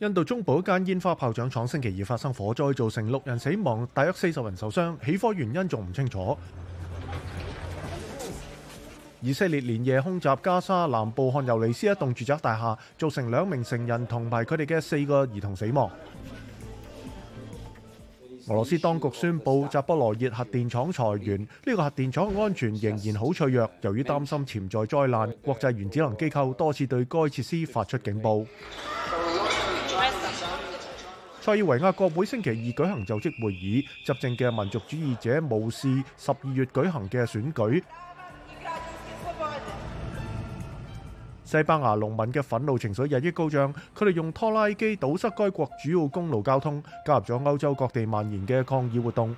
印度中部一間煙花炮仗廠星期二發生火災，造成六人死亡，大約四十人受傷。起火原因仲唔清楚。以色列連夜空襲加沙南部漢尤尼斯一棟住宅大廈，造成兩名成人同埋佢哋嘅四個兒童死亡。俄羅斯當局宣布扎波羅熱核電廠裁员，呢個核電廠安全仍然好脆弱。由於擔心潛在災難，國際原子能機構多次對該設施發出警報。塞尔维亚国会星期二举行就职会议，执政嘅民族主义者无视十二月举行嘅选举。西班牙农民嘅愤怒情绪日益高涨，佢哋用拖拉机堵塞该国主要公路交通，加入咗欧洲各地蔓延嘅抗议活动。